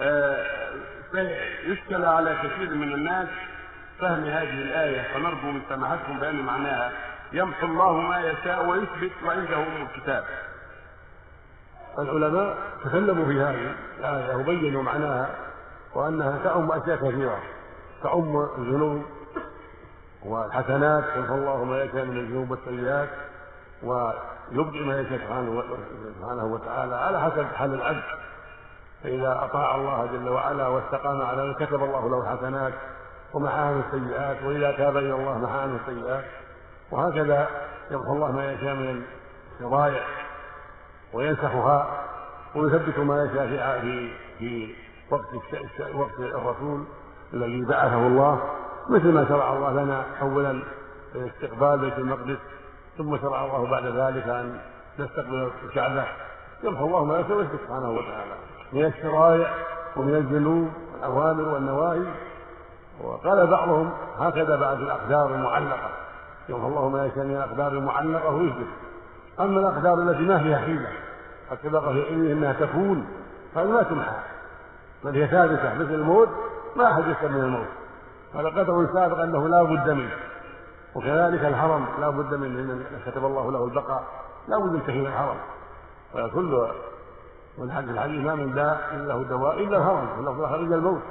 آه، يشكل على كثير من الناس فهم هذه الآية فنرجو من سماحتكم بأن معناها يمحو الله ما يشاء ويثبت وعنده أم الكتاب. العلماء تكلموا في هذه الآية وبينوا معناها وأنها تعم أشياء كثيرة. تعم الذنوب والحسنات يمحو الله ما يشاء من الذنوب والسيئات ويبدئ ما يشاء سبحانه وتعالى على حسب حال العبد. فإذا أطاع الله جل وعلا واستقام على كتب الله له الحسنات ومحى عنه السيئات وإذا تاب إلى الله محى عنه السيئات وهكذا يمحو الله ما يشاء من الشرائع وينسخها ويثبت ما يشاء في في وقت وقت الرسول الذي بعثه الله مثل ما شرع الله لنا اولا استقبال بيت المقدس ثم شرع الله بعد ذلك أن نستقبل الكعبة. يمحو الله ما يشاء سبحانه وتعالى. من الشرائع ومن الذنوب والأوامر والنواهي. وقال بعضهم هكذا بعد الاقدار المعلقة. يمحو الله ما يشاء من الاقدار المعلقة ويثبت أما الاقدار التي ما فيها حيلة قد سبق في علمه أنها تكون هذه ما تمحى. بل هي ثابتة مثل الموت ما أحد يسلم من الموت. هذا قدر سابق أنه لا بد منه. وكذلك الحرم لا بد منه ان كتب الله له البقاء. لا بد من تحييل الحرم وكل حد الحديث ما من داء له دواء إلا الهرم إلا الموت.